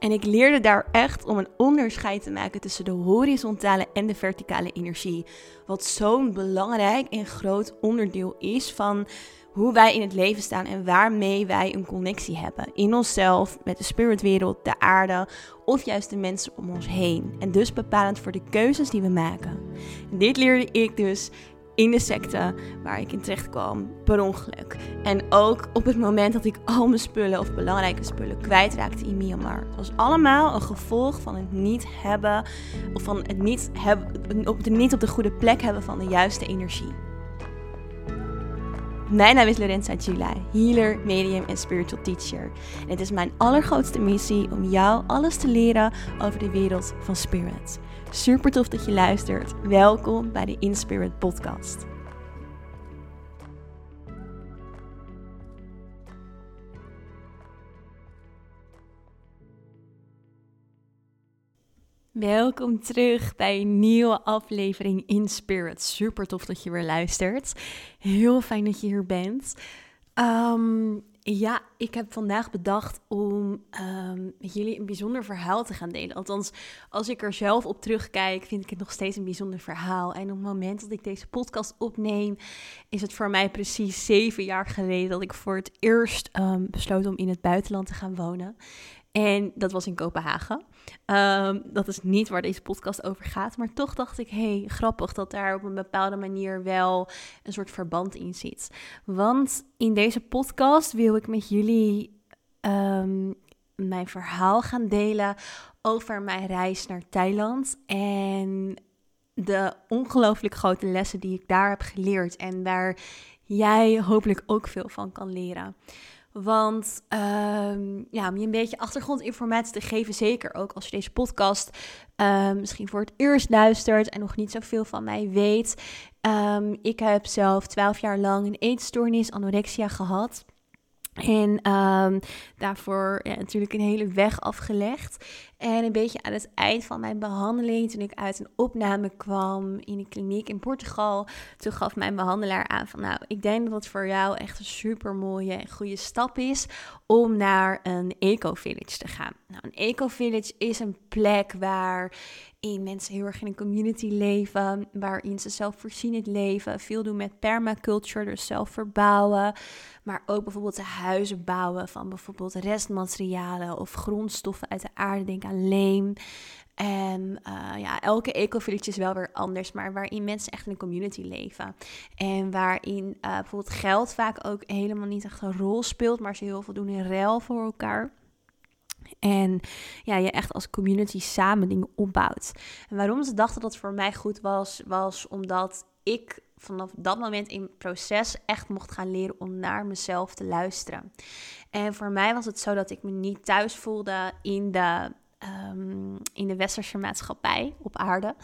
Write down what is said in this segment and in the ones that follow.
En ik leerde daar echt om een onderscheid te maken tussen de horizontale en de verticale energie. Wat zo'n belangrijk en groot onderdeel is van hoe wij in het leven staan en waarmee wij een connectie hebben. In onszelf, met de spiritwereld, de aarde of juist de mensen om ons heen. En dus bepalend voor de keuzes die we maken. En dit leerde ik dus in de secte waar ik in terecht kwam, per ongeluk. En ook op het moment dat ik al mijn spullen of belangrijke spullen kwijtraakte in Myanmar. Het was allemaal een gevolg van het niet hebben, of van het niet, hebben, op de, niet op de goede plek hebben van de juiste energie. Mijn naam is Lorenza Gila, healer, medium en spiritual teacher. En het is mijn allergrootste missie om jou alles te leren over de wereld van spirit. Super tof dat je luistert. Welkom bij de Inspirit podcast. Welkom terug bij een nieuwe aflevering in Spirit. Super tof dat je weer luistert. Heel fijn dat je hier bent. Um, ja, ik heb vandaag bedacht om met jullie een bijzonder verhaal te gaan delen. Althans, als ik er zelf op terugkijk, vind ik het nog steeds een bijzonder verhaal. En op het moment dat ik deze podcast opneem, is het voor mij precies zeven jaar geleden dat ik voor het eerst um, besloot om in het buitenland te gaan wonen. En dat was in Kopenhagen. Um, dat is niet waar deze podcast over gaat. Maar toch dacht ik, hey, grappig dat daar op een bepaalde manier wel een soort verband in zit. Want in deze podcast wil ik met jullie um, mijn verhaal gaan delen over mijn reis naar Thailand. En de ongelooflijk grote lessen die ik daar heb geleerd. En waar jij hopelijk ook veel van kan leren. Want um, ja, om je een beetje achtergrondinformatie te geven, zeker ook als je deze podcast um, misschien voor het eerst luistert en nog niet zoveel van mij weet. Um, ik heb zelf twaalf jaar lang een eetstoornis, anorexia gehad. En um, daarvoor natuurlijk een hele weg afgelegd. En een beetje aan het eind van mijn behandeling, toen ik uit een opname kwam in een kliniek in Portugal, toen gaf mijn behandelaar aan van nou, ik denk dat het voor jou echt een super mooie en goede stap is om naar een eco-village te gaan. Nou, een eco-village is een plek waar in mensen heel erg in een community leven, waarin ze zelfvoorzienend leven, veel doen met permaculture, dus zelf verbouwen, maar ook bijvoorbeeld de huizen bouwen van bijvoorbeeld restmaterialen of grondstoffen uit de aarde, denk aan leem. En uh, ja, elke eco-village is wel weer anders, maar waarin mensen echt in een community leven. En waarin uh, bijvoorbeeld geld vaak ook helemaal niet echt een rol speelt, maar ze heel veel doen in ruil voor elkaar. En ja, je echt als community samen dingen opbouwt. En waarom ze dachten dat het voor mij goed was, was omdat ik vanaf dat moment in het proces echt mocht gaan leren om naar mezelf te luisteren. En voor mij was het zo dat ik me niet thuis voelde in de Um, in de westerse maatschappij op aarde.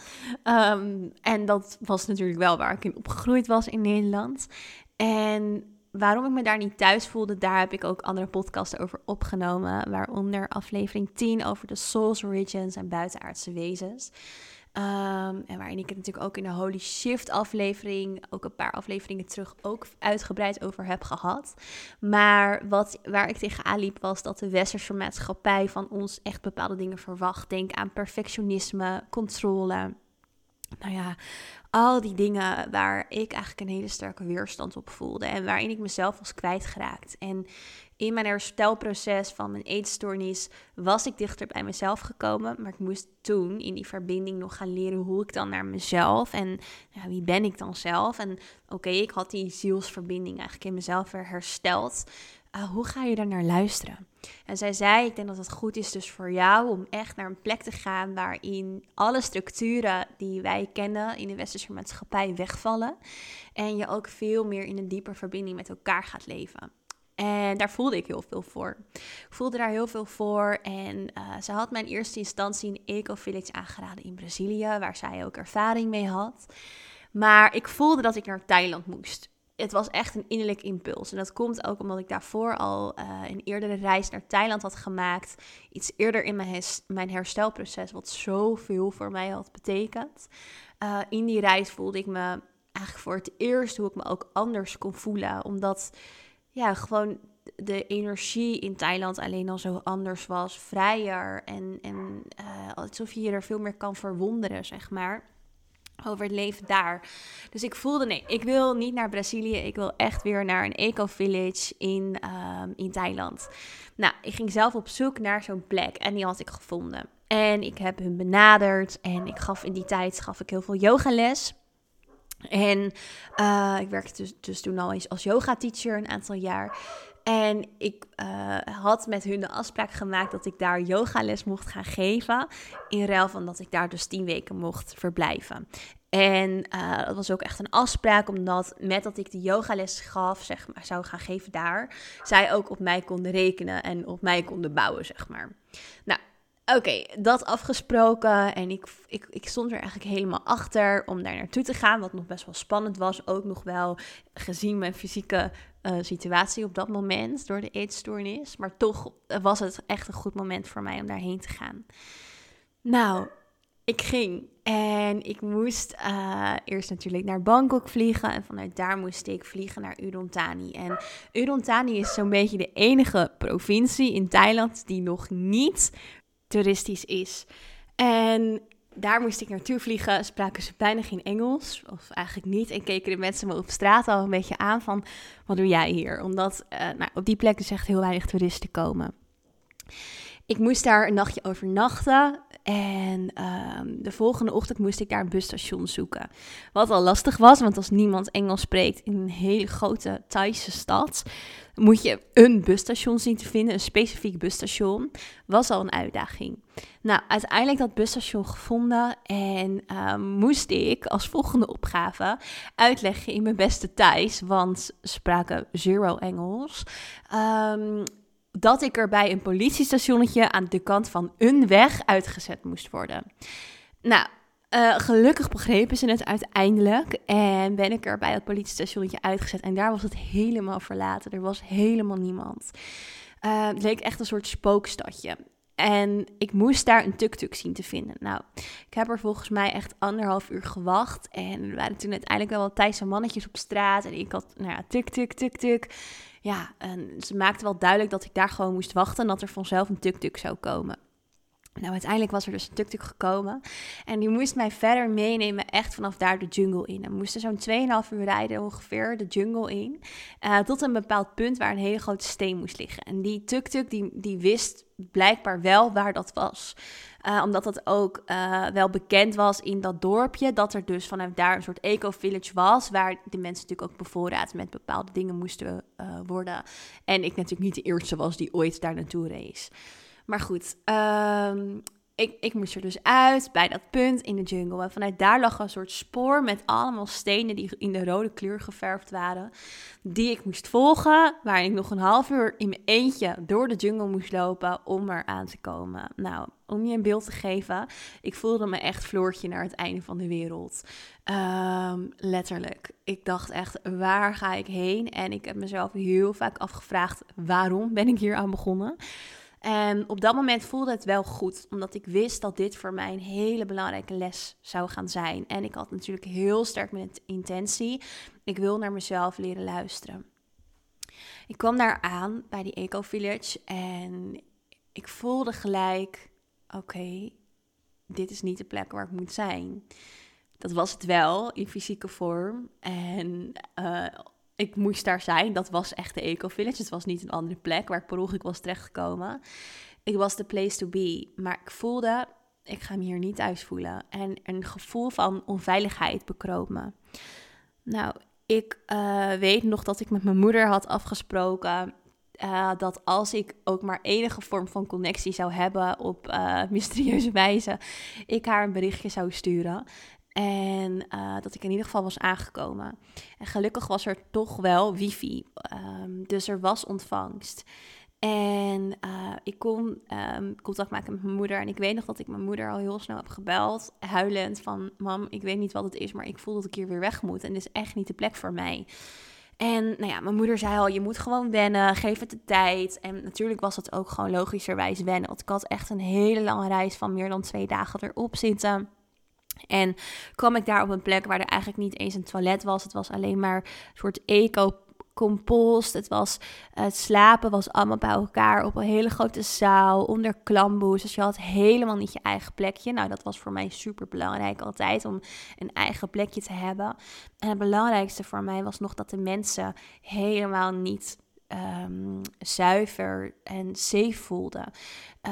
Um, en dat was natuurlijk wel waar ik in opgegroeid was in Nederland. En waarom ik me daar niet thuis voelde, daar heb ik ook andere podcasts over opgenomen. Waaronder aflevering 10 over de Souls, Origins en buitenaardse wezens. Um, en waarin ik het natuurlijk ook in de Holy Shift aflevering, ook een paar afleveringen terug, ook uitgebreid over heb gehad. Maar wat, waar ik tegenaan liep was dat de westerse maatschappij van ons echt bepaalde dingen verwacht. Denk aan perfectionisme, controle. Nou ja, al die dingen waar ik eigenlijk een hele sterke weerstand op voelde en waarin ik mezelf was kwijtgeraakt. En in mijn herstelproces van mijn eetstoornis was ik dichter bij mezelf gekomen. Maar ik moest toen in die verbinding nog gaan leren hoe ik dan naar mezelf en wie ben ik dan zelf. En oké, ik had die zielsverbinding eigenlijk in mezelf weer hersteld. Uh, hoe ga je daar naar luisteren? En zij zei, ik denk dat het goed is dus voor jou om echt naar een plek te gaan waarin alle structuren die wij kennen in de westerse maatschappij wegvallen. En je ook veel meer in een dieper verbinding met elkaar gaat leven. En daar voelde ik heel veel voor. Ik voelde daar heel veel voor. En uh, ze had mijn eerste instantie een eco-village aangeraden in Brazilië, waar zij ook ervaring mee had. Maar ik voelde dat ik naar Thailand moest. Het was echt een innerlijk impuls. En dat komt ook omdat ik daarvoor al uh, een eerdere reis naar Thailand had gemaakt. Iets eerder in mijn, mijn herstelproces, wat zoveel voor mij had betekend. Uh, in die reis voelde ik me eigenlijk voor het eerst hoe ik me ook anders kon voelen. Omdat ja, gewoon de energie in Thailand alleen al zo anders was. Vrijer en, en uh, alsof je je er veel meer kan verwonderen, zeg maar. Over het leven daar. Dus ik voelde, nee, ik wil niet naar Brazilië. Ik wil echt weer naar een eco-village in, um, in Thailand. Nou, ik ging zelf op zoek naar zo'n plek en die had ik gevonden. En ik heb hun benaderd en ik gaf in die tijd gaf ik heel veel yogales. En uh, ik werkte dus, dus toen al eens als yoga-teacher een aantal jaar. En ik uh, had met hun de afspraak gemaakt dat ik daar yogales mocht gaan geven. In ruil van dat ik daar dus tien weken mocht verblijven. En uh, dat was ook echt een afspraak, omdat met dat ik de yogales gaf, zeg maar, zou gaan geven daar, zij ook op mij konden rekenen en op mij konden bouwen, zeg maar. Nou, Oké, dat afgesproken. En ik, ik, ik stond er eigenlijk helemaal achter om daar naartoe te gaan. Wat nog best wel spannend was. Ook nog wel gezien mijn fysieke uh, situatie op dat moment door de eetstoornis. Maar toch was het echt een goed moment voor mij om daarheen te gaan. Nou, ik ging en ik moest uh, eerst natuurlijk naar Bangkok vliegen. En vanuit daar moest ik vliegen naar Udon Thani. En Udon Thani is zo'n beetje de enige provincie in Thailand die nog niet toeristisch is. En daar moest ik naartoe vliegen. Spraken ze bijna geen Engels, of eigenlijk niet. En keken de mensen me op straat al een beetje aan van, wat doe jij hier? Omdat uh, nou, op die plek dus echt heel weinig toeristen komen. Ik moest daar een nachtje overnachten. En um, de volgende ochtend moest ik daar een busstation zoeken. Wat al lastig was, want als niemand Engels spreekt in een hele grote Thaise stad, moet je een busstation zien te vinden, een specifiek busstation. Was al een uitdaging. Nou, uiteindelijk dat busstation gevonden en um, moest ik als volgende opgave uitleggen in mijn beste Thais, want ze spraken zero Engels. Um, dat ik er bij een politiestationnetje aan de kant van een weg uitgezet moest worden. Nou, uh, gelukkig begrepen ze het uiteindelijk en ben ik er bij het politiestationnetje uitgezet. En daar was het helemaal verlaten. Er was helemaal niemand. Uh, het leek echt een soort spookstadje. En ik moest daar een tuk-tuk zien te vinden. Nou, ik heb er volgens mij echt anderhalf uur gewacht. En er waren toen uiteindelijk wel wat Thaise mannetjes op straat. En ik had, nou ja, tuk-tuk, tuk-tuk ja, en ze maakte wel duidelijk dat ik daar gewoon moest wachten en dat er vanzelf een tuk-tuk zou komen. Nou, uiteindelijk was er dus een tuk-tuk gekomen. En die moest mij verder meenemen, echt vanaf daar de jungle in. En we moesten zo'n 2,5 uur rijden ongeveer de jungle in. Uh, tot een bepaald punt waar een hele grote steen moest liggen. En die tuk-tuk, die, die wist blijkbaar wel waar dat was. Uh, omdat dat ook uh, wel bekend was in dat dorpje. Dat er dus vanuit daar een soort eco-village was. Waar de mensen natuurlijk ook bevoorraad met bepaalde dingen moesten uh, worden. En ik natuurlijk niet de eerste was die ooit daar naartoe race. Maar goed, um, ik, ik moest er dus uit bij dat punt in de jungle. En vanuit daar lag een soort spoor met allemaal stenen die in de rode kleur geverfd waren. Die ik moest volgen. Waar ik nog een half uur in mijn eentje door de jungle moest lopen om er aan te komen. Nou, om je een beeld te geven. Ik voelde me echt Floortje naar het einde van de wereld. Um, letterlijk. Ik dacht echt, waar ga ik heen? En ik heb mezelf heel vaak afgevraagd, waarom ben ik hier aan begonnen? En op dat moment voelde het wel goed, omdat ik wist dat dit voor mij een hele belangrijke les zou gaan zijn. En ik had natuurlijk heel sterk met intentie, ik wil naar mezelf leren luisteren. Ik kwam daar aan bij die Eco Village en ik voelde gelijk, oké, dit is niet de plek waar ik moet zijn. Dat was het wel in fysieke vorm. En uh, ik moest daar zijn. Dat was echt de Eco Village. Het was niet een andere plek waar ik per ongeluk was terechtgekomen. Ik was de place to be. Maar ik voelde, ik ga me hier niet thuis voelen. En een gevoel van onveiligheid bekroop me. Nou, ik uh, weet nog dat ik met mijn moeder had afgesproken. Uh, dat als ik ook maar enige vorm van connectie zou hebben op uh, mysterieuze wijze, ik haar een berichtje zou sturen. En uh, dat ik in ieder geval was aangekomen. En gelukkig was er toch wel wifi. Um, dus er was ontvangst. En uh, ik kon um, contact maken met mijn moeder. En ik weet nog dat ik mijn moeder al heel snel heb gebeld. Huilend van, mam, ik weet niet wat het is, maar ik voel dat ik hier weer weg moet. En dit is echt niet de plek voor mij. En nou ja, mijn moeder zei al, je moet gewoon wennen, geef het de tijd. En natuurlijk was het ook gewoon logischerwijs wennen. Want ik had echt een hele lange reis van meer dan twee dagen erop zitten. En kwam ik daar op een plek waar er eigenlijk niet eens een toilet was. Het was alleen maar een soort eco compost. Het was slapen was allemaal bij elkaar op een hele grote zaal onder klamboes. Dus je had helemaal niet je eigen plekje. Nou, dat was voor mij super belangrijk altijd om een eigen plekje te hebben. En het belangrijkste voor mij was nog dat de mensen helemaal niet um, zuiver en safe voelde.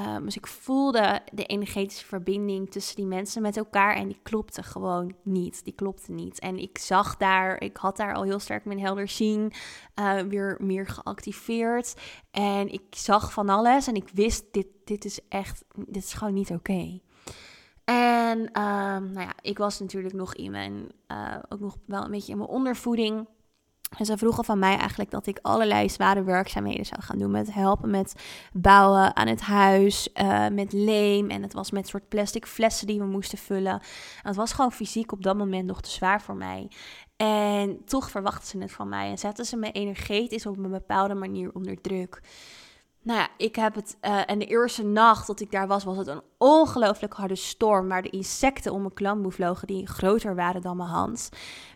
Um, dus ik voelde de energetische verbinding tussen die mensen met elkaar en die klopte gewoon niet. Die klopte niet. En ik zag daar, ik had daar al heel sterk mijn helder zien uh, weer meer geactiveerd. En ik zag van alles en ik wist, dit, dit is echt, dit is gewoon niet oké. En um, nou ja, ik was natuurlijk nog in mijn, uh, ook nog wel een beetje in mijn ondervoeding. En ze vroegen van mij eigenlijk dat ik allerlei zware werkzaamheden zou gaan doen. Met helpen met bouwen aan het huis, uh, met leem. En het was met soort plastic flessen die we moesten vullen. En het was gewoon fysiek op dat moment nog te zwaar voor mij. En toch verwachten ze het van mij. En zetten ze me energetisch op een bepaalde manier onder druk. Nou ja, ik heb het. Uh, en de eerste nacht dat ik daar was, was het een ongelooflijk harde storm. Waar de insecten om mijn klamboe vlogen, die groter waren dan mijn hand.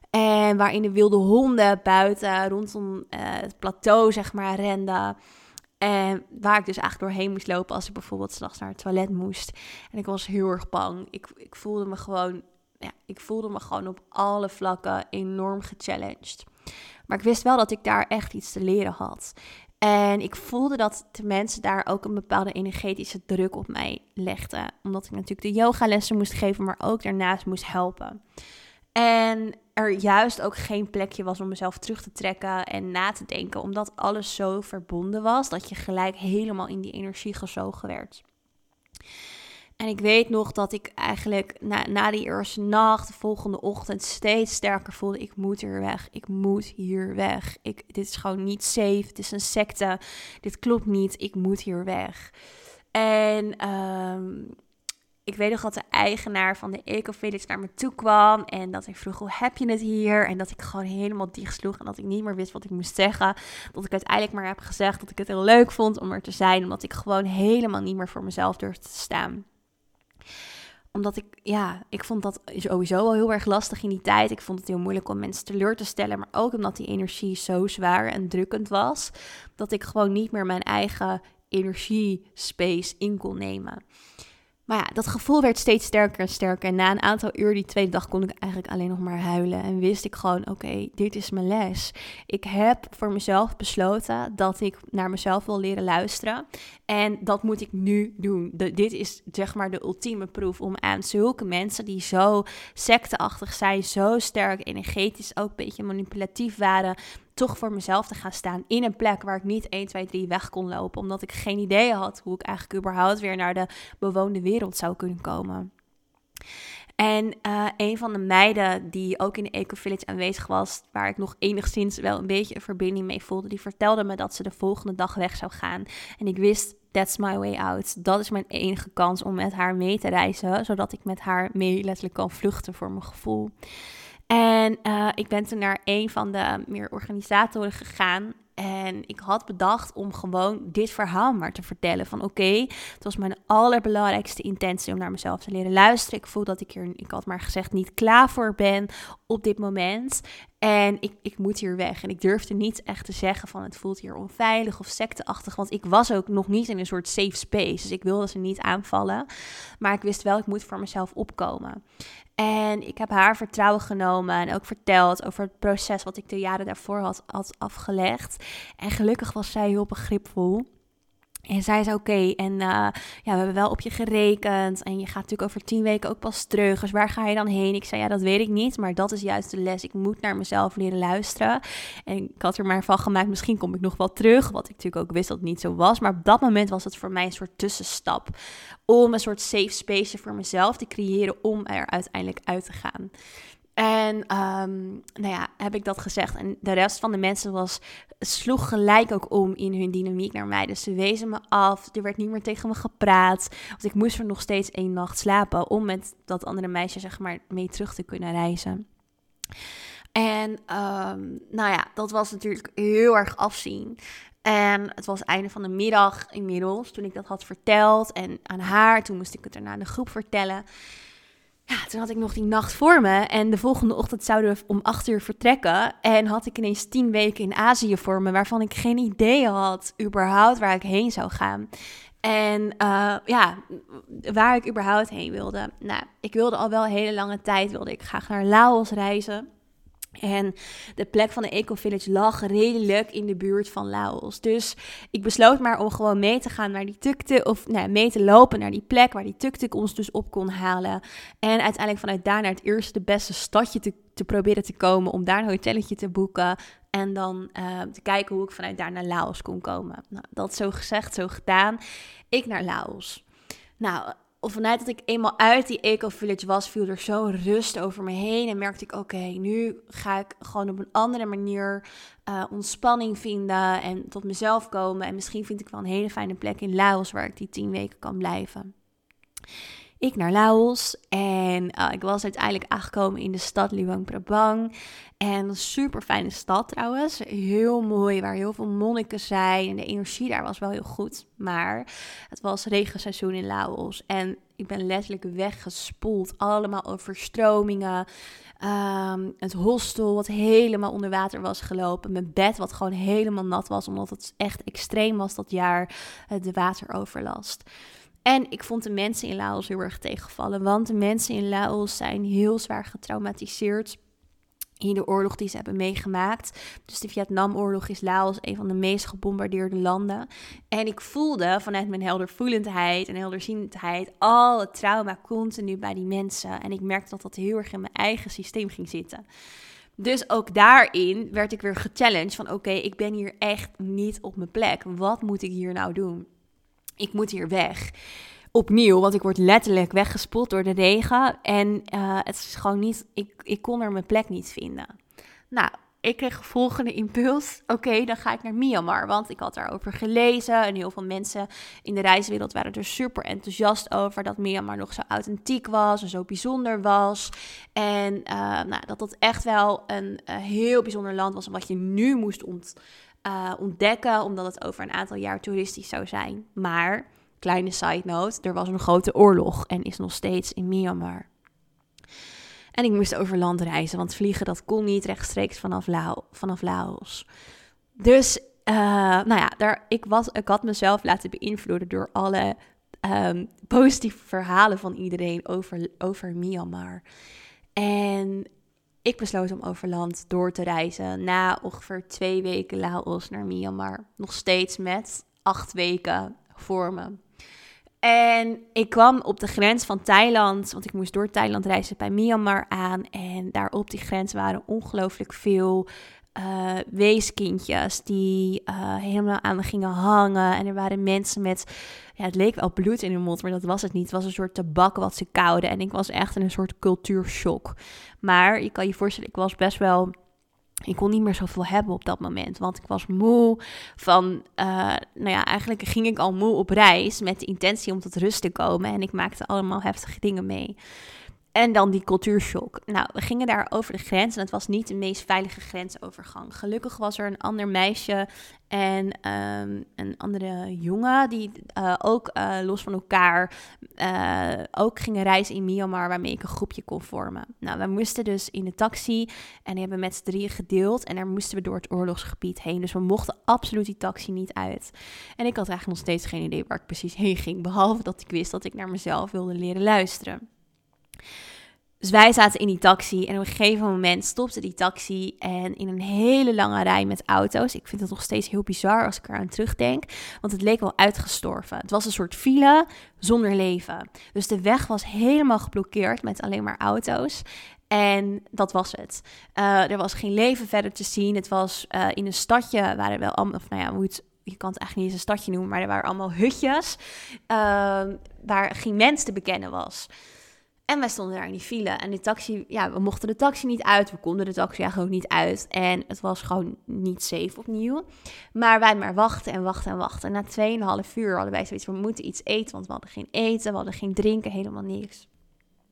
En waarin de wilde honden buiten rondom uh, het plateau, zeg maar, renden. En waar ik dus eigenlijk doorheen moest lopen als ik bijvoorbeeld s'nachts naar het toilet moest. En ik was heel erg bang. Ik, ik voelde me gewoon, ja, ik voelde me gewoon op alle vlakken enorm gechallenged. Maar ik wist wel dat ik daar echt iets te leren had. En ik voelde dat de mensen daar ook een bepaalde energetische druk op mij legden. Omdat ik natuurlijk de yogalessen moest geven, maar ook daarnaast moest helpen. En er juist ook geen plekje was om mezelf terug te trekken en na te denken, omdat alles zo verbonden was dat je gelijk helemaal in die energie gezogen werd. En ik weet nog dat ik eigenlijk na, na die eerste nacht, de volgende ochtend, steeds sterker voelde: ik moet hier weg, ik moet hier weg. Ik, dit is gewoon niet safe, het is een secte, dit klopt niet, ik moet hier weg. En um, ik weet nog dat de eigenaar van de Eco naar me toe kwam. En dat ik vroeg, hoe heb je het hier? En dat ik gewoon helemaal dicht sloeg. En dat ik niet meer wist wat ik moest zeggen. Dat ik uiteindelijk maar heb gezegd dat ik het heel leuk vond om er te zijn. Omdat ik gewoon helemaal niet meer voor mezelf durfde te staan omdat ik, ja, ik vond dat sowieso al heel erg lastig in die tijd. Ik vond het heel moeilijk om mensen teleur te stellen. Maar ook omdat die energie zo zwaar en drukkend was. Dat ik gewoon niet meer mijn eigen energie-space in kon nemen. Maar ja, dat gevoel werd steeds sterker en sterker. En na een aantal uur die tweede dag kon ik eigenlijk alleen nog maar huilen. En wist ik gewoon, oké, dit is mijn les. Ik heb voor mezelf besloten dat ik naar mezelf wil leren luisteren. En dat moet ik nu doen. dit is zeg maar de ultieme proef om aan zulke mensen die zo secteachtig zijn, zo sterk energetisch, ook een beetje manipulatief waren, toch voor mezelf te gaan staan in een plek waar ik niet 1, 2, 3 weg kon lopen. Omdat ik geen idee had hoe ik eigenlijk überhaupt weer naar de bewoonde wereld zou kunnen komen. En uh, een van de meiden die ook in de Eco Village aanwezig was, waar ik nog enigszins wel een beetje een verbinding mee voelde, die vertelde me dat ze de volgende dag weg zou gaan. En ik wist, that's my way out. Dat is mijn enige kans om met haar mee te reizen, zodat ik met haar mee letterlijk kan vluchten voor mijn gevoel. En uh, ik ben toen naar een van de meer organisatoren gegaan. En ik had bedacht om gewoon dit verhaal maar te vertellen. Van oké, het was mijn allerbelangrijkste intentie om naar mezelf te leren luisteren. Ik voel dat ik hier, ik had maar gezegd, niet klaar voor ben op dit moment. En ik, ik moet hier weg. En ik durfde niet echt te zeggen van het voelt hier onveilig of secteachtig. Want ik was ook nog niet in een soort safe space. Dus ik wilde ze niet aanvallen. Maar ik wist wel, ik moet voor mezelf opkomen. En ik heb haar vertrouwen genomen en ook verteld over het proces wat ik de jaren daarvoor had, had afgelegd. En gelukkig was zij heel begripvol. En zij zei oké, en uh, ja, we hebben wel op je gerekend. En je gaat natuurlijk over tien weken ook pas terug. Dus waar ga je dan heen? Ik zei ja, dat weet ik niet. Maar dat is juist de les. Ik moet naar mezelf leren luisteren. En ik had er maar van gemaakt, misschien kom ik nog wel terug. Wat ik natuurlijk ook wist dat het niet zo was. Maar op dat moment was het voor mij een soort tussenstap. Om een soort safe space voor mezelf te creëren om er uiteindelijk uit te gaan. En um, nou ja, heb ik dat gezegd. En de rest van de mensen was, sloeg gelijk ook om in hun dynamiek naar mij. Dus ze wezen me af. Er werd niet meer tegen me gepraat. Want ik moest er nog steeds één nacht slapen. Om met dat andere meisje, zeg maar, mee terug te kunnen reizen. En um, nou ja, dat was natuurlijk heel erg afzien. En het was einde van de middag inmiddels toen ik dat had verteld. En aan haar, toen moest ik het daarna de groep vertellen. Ja, toen had ik nog die nacht voor me. En de volgende ochtend zouden we om acht uur vertrekken. En had ik ineens tien weken in Azië voor me. Waarvan ik geen idee had überhaupt waar ik heen zou gaan. En uh, ja, waar ik überhaupt heen wilde. Nou, ik wilde al wel een hele lange tijd, wilde ik graag naar Laos reizen. En de plek van de Eco Village lag redelijk in de buurt van Laos. Dus ik besloot maar om gewoon mee te gaan naar die tukte. Of nou, mee te lopen naar die plek waar die tuktuk ons dus op kon halen. En uiteindelijk vanuit daar naar het eerste de beste stadje te, te proberen te komen. Om daar een hotelletje te boeken. En dan uh, te kijken hoe ik vanuit daar naar Laos kon komen. Nou, dat zo gezegd, zo gedaan. Ik naar Laos. Nou, of vanuit dat ik eenmaal uit die eco-village was, viel er zo'n rust over me heen. En merkte ik, oké, nu ga ik gewoon op een andere manier uh, ontspanning vinden en tot mezelf komen. En misschien vind ik wel een hele fijne plek in Laos waar ik die tien weken kan blijven ik naar Laos. En uh, ik was uiteindelijk aangekomen in de stad Luang Prabang. En super fijne stad trouwens. Heel mooi, waar heel veel monniken zijn. En de energie daar was wel heel goed. Maar het was regenseizoen in Laos. En ik ben letterlijk weggespoeld. Allemaal overstromingen. Um, het hostel wat helemaal onder water was gelopen. Mijn bed wat gewoon helemaal nat was. Omdat het echt extreem was dat jaar. De wateroverlast. En ik vond de mensen in Laos heel erg tegenvallen. Want de mensen in Laos zijn heel zwaar getraumatiseerd in de oorlog die ze hebben meegemaakt. Dus de Vietnamoorlog is Laos een van de meest gebombardeerde landen. En ik voelde vanuit mijn heldervoelendheid en helderziendheid al het trauma continu bij die mensen. En ik merkte dat dat heel erg in mijn eigen systeem ging zitten. Dus ook daarin werd ik weer gechallenged van oké, ik ben hier echt niet op mijn plek. Wat moet ik hier nou doen? Ik moet hier weg. Opnieuw, want ik word letterlijk weggespoeld door de regen. En uh, het is gewoon niet, ik, ik kon er mijn plek niet vinden. Nou, ik kreeg volgende impuls. Oké, dan ga ik naar Myanmar. Want ik had daarover gelezen. En heel veel mensen in de reiswereld waren er super enthousiast over. Dat Myanmar nog zo authentiek was en zo bijzonder was. En uh, nou, dat dat echt wel een uh, heel bijzonder land was. Wat je nu moest ont, uh, ontdekken, omdat het over een aantal jaar toeristisch zou zijn. Maar, kleine side note, er was een grote oorlog en is nog steeds in Myanmar. En ik moest over land reizen, want vliegen dat kon niet rechtstreeks vanaf, vanaf Laos. Dus, uh, nou ja, daar, ik, was, ik had mezelf laten beïnvloeden door alle um, positieve verhalen van iedereen over, over Myanmar. En ik besloot om over land door te reizen na ongeveer twee weken Laos naar Myanmar. Nog steeds met acht weken voor me. En ik kwam op de grens van Thailand, want ik moest door Thailand reizen bij Myanmar aan. En daar op die grens waren ongelooflijk veel uh, weeskindjes die uh, helemaal aan me gingen hangen. En er waren mensen met, ja, het leek wel bloed in hun mond, maar dat was het niet. Het was een soort tabak wat ze kouden. En ik was echt in een soort cultuurshock. Maar je kan je voorstellen, ik was best wel. Ik kon niet meer zoveel hebben op dat moment. Want ik was moe van. Uh, nou ja, eigenlijk ging ik al moe op reis. Met de intentie om tot rust te komen. En ik maakte allemaal heftige dingen mee. En dan die cultuurshock. Nou, we gingen daar over de grens en het was niet de meest veilige grensovergang. Gelukkig was er een ander meisje en um, een andere jongen die uh, ook uh, los van elkaar uh, ook gingen reizen in Myanmar, waarmee ik een groepje kon vormen. Nou, we moesten dus in de taxi en die hebben met z'n drieën gedeeld en daar moesten we door het oorlogsgebied heen. Dus we mochten absoluut die taxi niet uit. En ik had eigenlijk nog steeds geen idee waar ik precies heen ging, behalve dat ik wist dat ik naar mezelf wilde leren luisteren. Dus wij zaten in die taxi en op een gegeven moment stopte die taxi en in een hele lange rij met auto's. Ik vind het nog steeds heel bizar als ik eraan terugdenk, want het leek wel uitgestorven. Het was een soort file zonder leven. Dus de weg was helemaal geblokkeerd met alleen maar auto's. En dat was het. Uh, er was geen leven verder te zien. Het was uh, in een stadje, waren wel allemaal, of nou ja, je kan het eigenlijk niet eens een stadje noemen, maar er waren allemaal hutjes uh, waar geen mens te bekennen was. En wij stonden daar in die file. En de taxi, ja, we mochten de taxi niet uit. We konden de taxi eigenlijk ook niet uit. En het was gewoon niet safe opnieuw. Maar wij maar wachten en wachten en wachten. En na 2,5 uur hadden wij zoiets we moeten iets eten. Want we hadden geen eten, we hadden geen drinken, helemaal niks.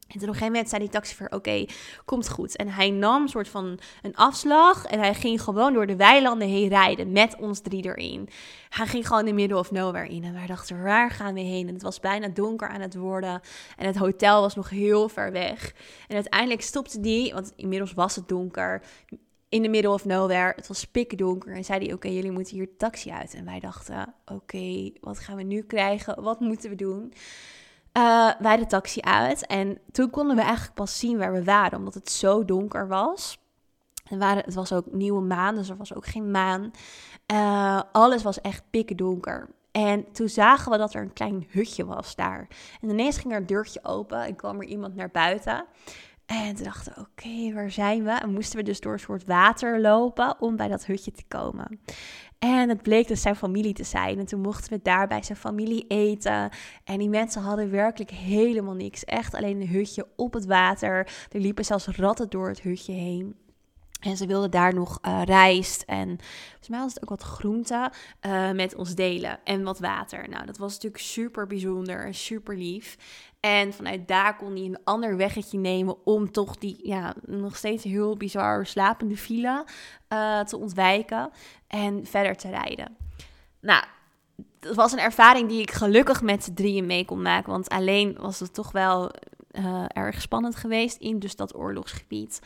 En toen op een gegeven moment zei die taxichauffeur, oké, komt goed. En hij nam een soort van een afslag en hij ging gewoon door de weilanden heen rijden met ons drie erin. Hij ging gewoon in de middle of nowhere in en wij dachten, waar gaan we heen? En het was bijna donker aan het worden en het hotel was nog heel ver weg. En uiteindelijk stopte die, want inmiddels was het donker, in de middle of nowhere. Het was pikken donker en zei hij, oké, jullie moeten hier taxi uit. En wij dachten, oké, wat gaan we nu krijgen? Wat moeten we doen? Uh, wij de taxi uit. En toen konden we eigenlijk pas zien waar we waren, omdat het zo donker was. En waren, het was ook nieuwe maan, dus er was ook geen maan. Uh, alles was echt pikken donker. En toen zagen we dat er een klein hutje was daar. En ineens ging er een deurtje open en kwam er iemand naar buiten. En toen dachten we, oké, waar zijn we? En moesten we dus door een soort water lopen om bij dat hutje te komen. En het bleek dus zijn familie te zijn. En toen mochten we daar bij zijn familie eten. En die mensen hadden werkelijk helemaal niks. Echt alleen een hutje op het water. Er liepen zelfs ratten door het hutje heen. En ze wilden daar nog uh, rijst en volgens mij was het ook wat groente uh, met ons delen en wat water. Nou, dat was natuurlijk super bijzonder en super lief. En vanuit daar kon hij een ander weggetje nemen om toch die ja, nog steeds heel bizar slapende file uh, te ontwijken en verder te rijden. Nou, dat was een ervaring die ik gelukkig met z'n drieën mee kon maken. Want alleen was het toch wel uh, erg spannend geweest in dus dat oorlogsgebied.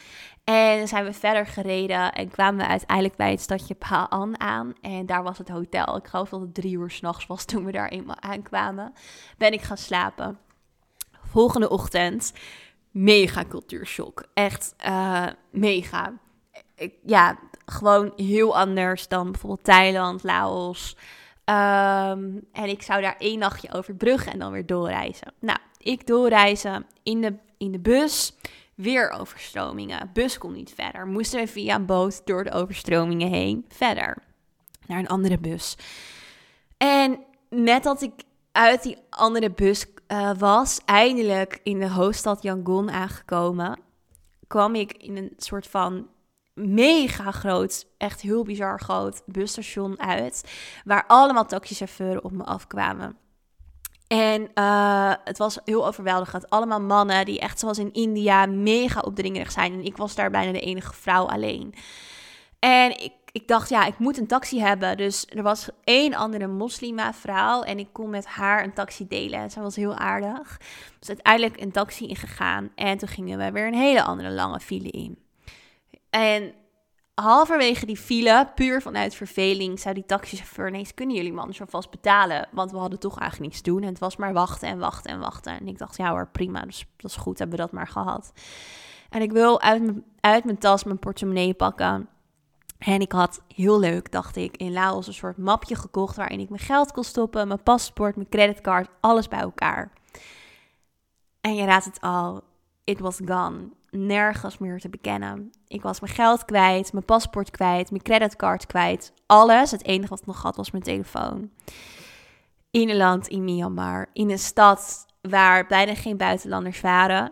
En zijn we verder gereden en kwamen we uiteindelijk bij het stadje Paan aan. En daar was het hotel. Ik geloof dat het drie uur s'nachts was toen we daar eenmaal aankwamen. Ben ik gaan slapen. Volgende ochtend, mega cultuurshock. Echt uh, mega. Ik, ja, gewoon heel anders dan bijvoorbeeld Thailand, Laos. Um, en ik zou daar één nachtje over bruggen en dan weer doorreizen. Nou, ik doorreizen in de, in de bus. Weer overstromingen. Bus kon niet verder. Moesten we via een boot door de overstromingen heen verder. Naar een andere bus. En net dat ik uit die andere bus uh, was, eindelijk in de hoofdstad Yangon aangekomen, kwam ik in een soort van mega groot, echt heel bizar groot busstation uit, waar allemaal taxichauffeurs op me afkwamen. En uh, het was heel overweldigend. Allemaal mannen die echt zoals in India mega opdringerig zijn. En ik was daar bijna de enige vrouw alleen. En ik, ik dacht, ja, ik moet een taxi hebben. Dus er was één andere moslima vrouw en ik kon met haar een taxi delen. Zij was heel aardig. Dus uiteindelijk een taxi ingegaan. En toen gingen we weer een hele andere lange file in. En halverwege die file, puur vanuit verveling, zei die taxichauffeur ineens, kunnen jullie man zo vast betalen? Want we hadden toch eigenlijk niets te doen en het was maar wachten en wachten en wachten. En ik dacht, ja hoor, prima, dus dat is goed, hebben we dat maar gehad. En ik wil uit, uit mijn tas mijn portemonnee pakken. En ik had heel leuk, dacht ik, in Laos een soort mapje gekocht waarin ik mijn geld kon stoppen, mijn paspoort, mijn creditcard, alles bij elkaar. En je raadt het al, it was gone nergens meer te bekennen. Ik was mijn geld kwijt, mijn paspoort kwijt, mijn creditcard kwijt. Alles. Het enige wat ik nog had was mijn telefoon. In een land in Myanmar. In een stad waar bijna geen buitenlanders waren.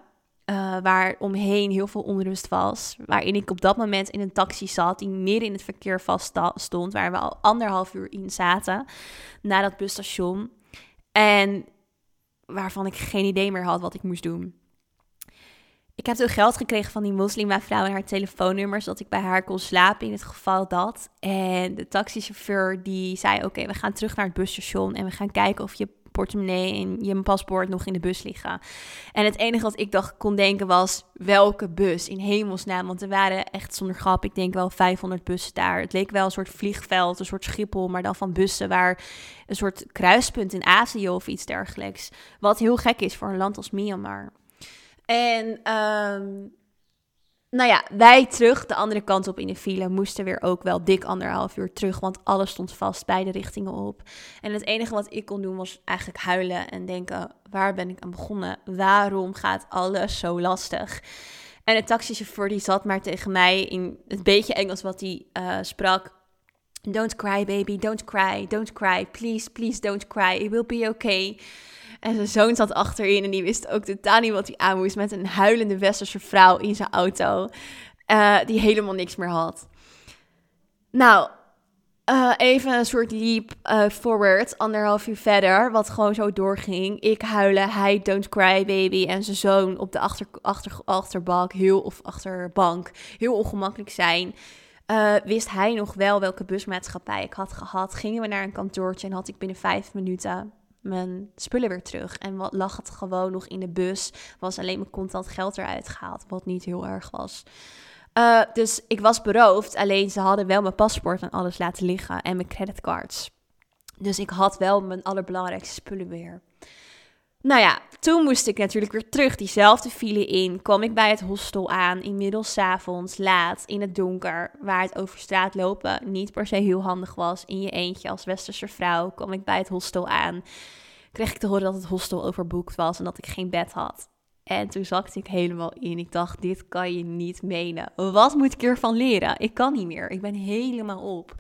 Uh, waar omheen heel veel onrust was. Waarin ik op dat moment in een taxi zat die meer in het verkeer vast stond. Waar we al anderhalf uur in zaten. Na dat busstation. En waarvan ik geen idee meer had wat ik moest doen. Ik heb toen geld gekregen van die moslimvrouw en haar telefoonnummer, zodat ik bij haar kon slapen in het geval dat. En de taxichauffeur die zei, oké, we gaan terug naar het busstation en we gaan kijken of je portemonnee en je paspoort nog in de bus liggen. En het enige wat ik dacht kon denken was, welke bus in hemelsnaam? Want er waren echt zonder grap, ik denk wel 500 bussen daar. Het leek wel een soort vliegveld, een soort Schiphol, maar dan van bussen waar een soort kruispunt in Azië of iets dergelijks. Wat heel gek is voor een land als Myanmar. En um, nou ja, wij terug de andere kant op in de file moesten weer ook wel dik anderhalf uur terug, want alles stond vast, beide richtingen op. En het enige wat ik kon doen was eigenlijk huilen en denken, waar ben ik aan begonnen? Waarom gaat alles zo lastig? En de taxichauffeur die zat maar tegen mij in het beetje Engels wat hij uh, sprak. Don't cry baby, don't cry, don't cry, please, please don't cry, it will be okay. En zijn zoon zat achterin en die wist ook totaal niet wat hij aan moest. Met een huilende westerse vrouw in zijn auto. Uh, die helemaal niks meer had. Nou, uh, even een soort leap uh, forward, anderhalf uur verder, wat gewoon zo doorging. Ik huilen, hij don't cry baby en zijn zoon op de achter, achter, achterbank, heel, of achterbank, heel ongemakkelijk zijn. Wist hij nog wel welke busmaatschappij ik had gehad. Gingen we naar een kantoortje en had ik binnen vijf minuten mijn spullen weer terug. En wat lag het gewoon nog in de bus. Was alleen mijn contant geld eruit gehaald. Wat niet heel erg was. Uh, dus ik was beroofd. Alleen ze hadden wel mijn paspoort en alles laten liggen. En mijn creditcards. Dus ik had wel mijn allerbelangrijkste spullen weer. Nou ja, toen moest ik natuurlijk weer terug diezelfde file in. Kwam ik bij het hostel aan, inmiddels avonds, laat, in het donker, waar het over straat lopen niet per se heel handig was. In je eentje als westerse vrouw kwam ik bij het hostel aan. Kreeg ik te horen dat het hostel overboekt was en dat ik geen bed had. En toen zakte ik helemaal in. Ik dacht, dit kan je niet menen. Wat moet ik ervan leren? Ik kan niet meer. Ik ben helemaal op.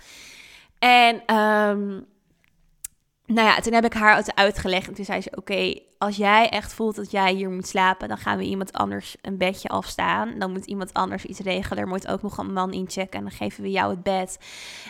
En um, nou ja, toen heb ik haar uitgelegd. En toen zei ze: Oké, als jij echt voelt dat jij hier moet slapen, dan gaan we iemand anders een bedje afstaan. Dan moet iemand anders iets regelen. Er moet ook nog een man inchecken. En dan geven we jou het bed.